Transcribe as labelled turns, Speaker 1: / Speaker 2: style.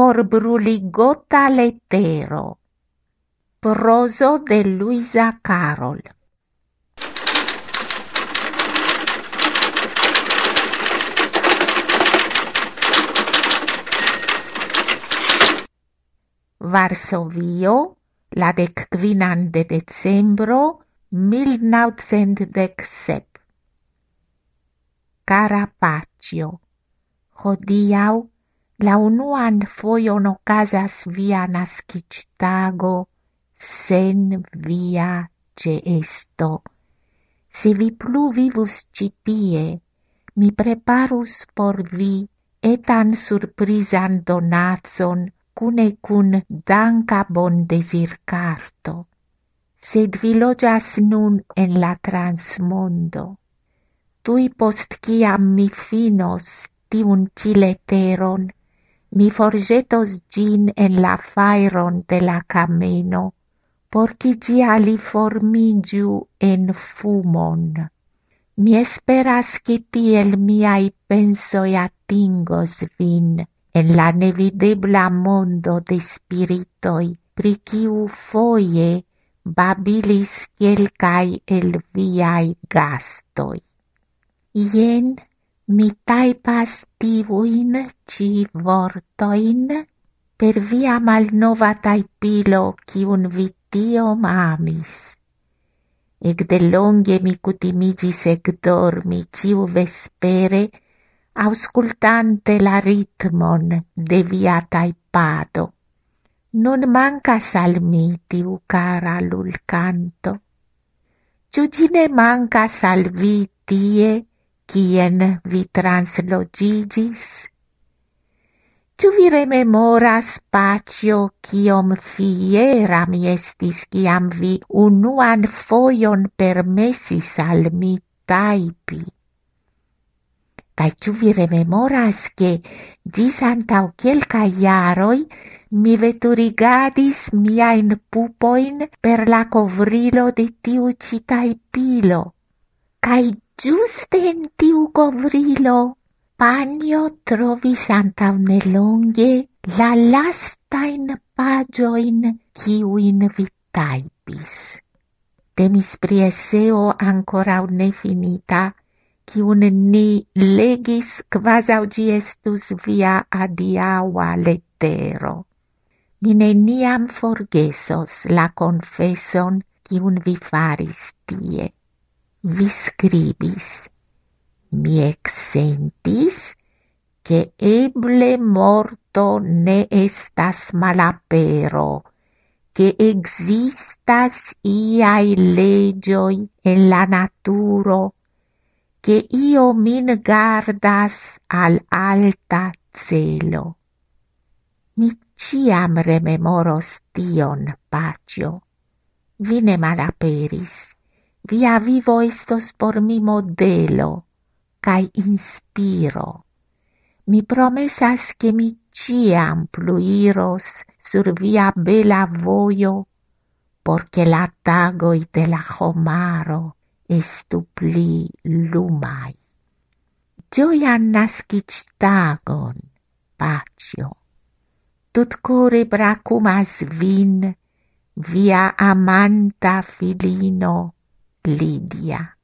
Speaker 1: Forbruligota letero Prozo de Luisa Carol Varsovio, la decquinan de decembro 1917. Cara Pacio, hodiau la unuan foion okazas via naskiĝtago sen via ĉeesto. Se vi plu vivus ĉi tie, mi preparus por vi etan surprizan donacon cune cun danka bondesirkarto. Sed vi loĝas nun en la transmondo. Tui post kiam mi finos tiun ĉi leteron, mi forgetos gin en la fairon de la cameno, porci gi aliformigiu en fumon. Mi esperas che tiel miai pensoi atingos vin en la nevidebla mondo de spiritoi, pri ciu foie babilis quelcai el viai gastoi. Ien mi taipas tivuin ci vortoin per via malnova taipilo ciun vi tiom amis. Ec de longe mi cutimigis ec dormi ciu vespere, auscultante la ritmon de via taipado. Non mancas al mi tiu cara lul canto. Ciu gine mancas al vi tie, quien vi translogigis? Ciu vi rememoras pacio ciom fiera mi estis ciam vi unuan foion permesis al mi taipi? Cai ciu vi rememoras che gis antau quelca iaroi mi veturigadis miain pupoin per la covrilo de tiu citaipilo? Cai Giuste in tiu covrilo panio trovis antau nelonge la lastain pagioin kiuin vi taipis. Temis pri eseo ancora nefinita, kiun ni legis quasau gi estus via adiaua lettero. Mi neniam forgesos la confesson kiun vi faris tie vi scribis. Mi exentis che eble morto ne estas malapero, che existas iai legioi en la naturo, che io min gardas al alta celo. Mi ciam rememoros tion, pacio. Vi ne malaperis Via vivo estos por mi modelo cae inspiro. Mi promesas che mi ciam pluiros sur via bela voio, porque la tagoi de la homaro estu pli lumai. Gioian nascic tagon, pacio. Tut core bracumas vin, via amanta filino, lydia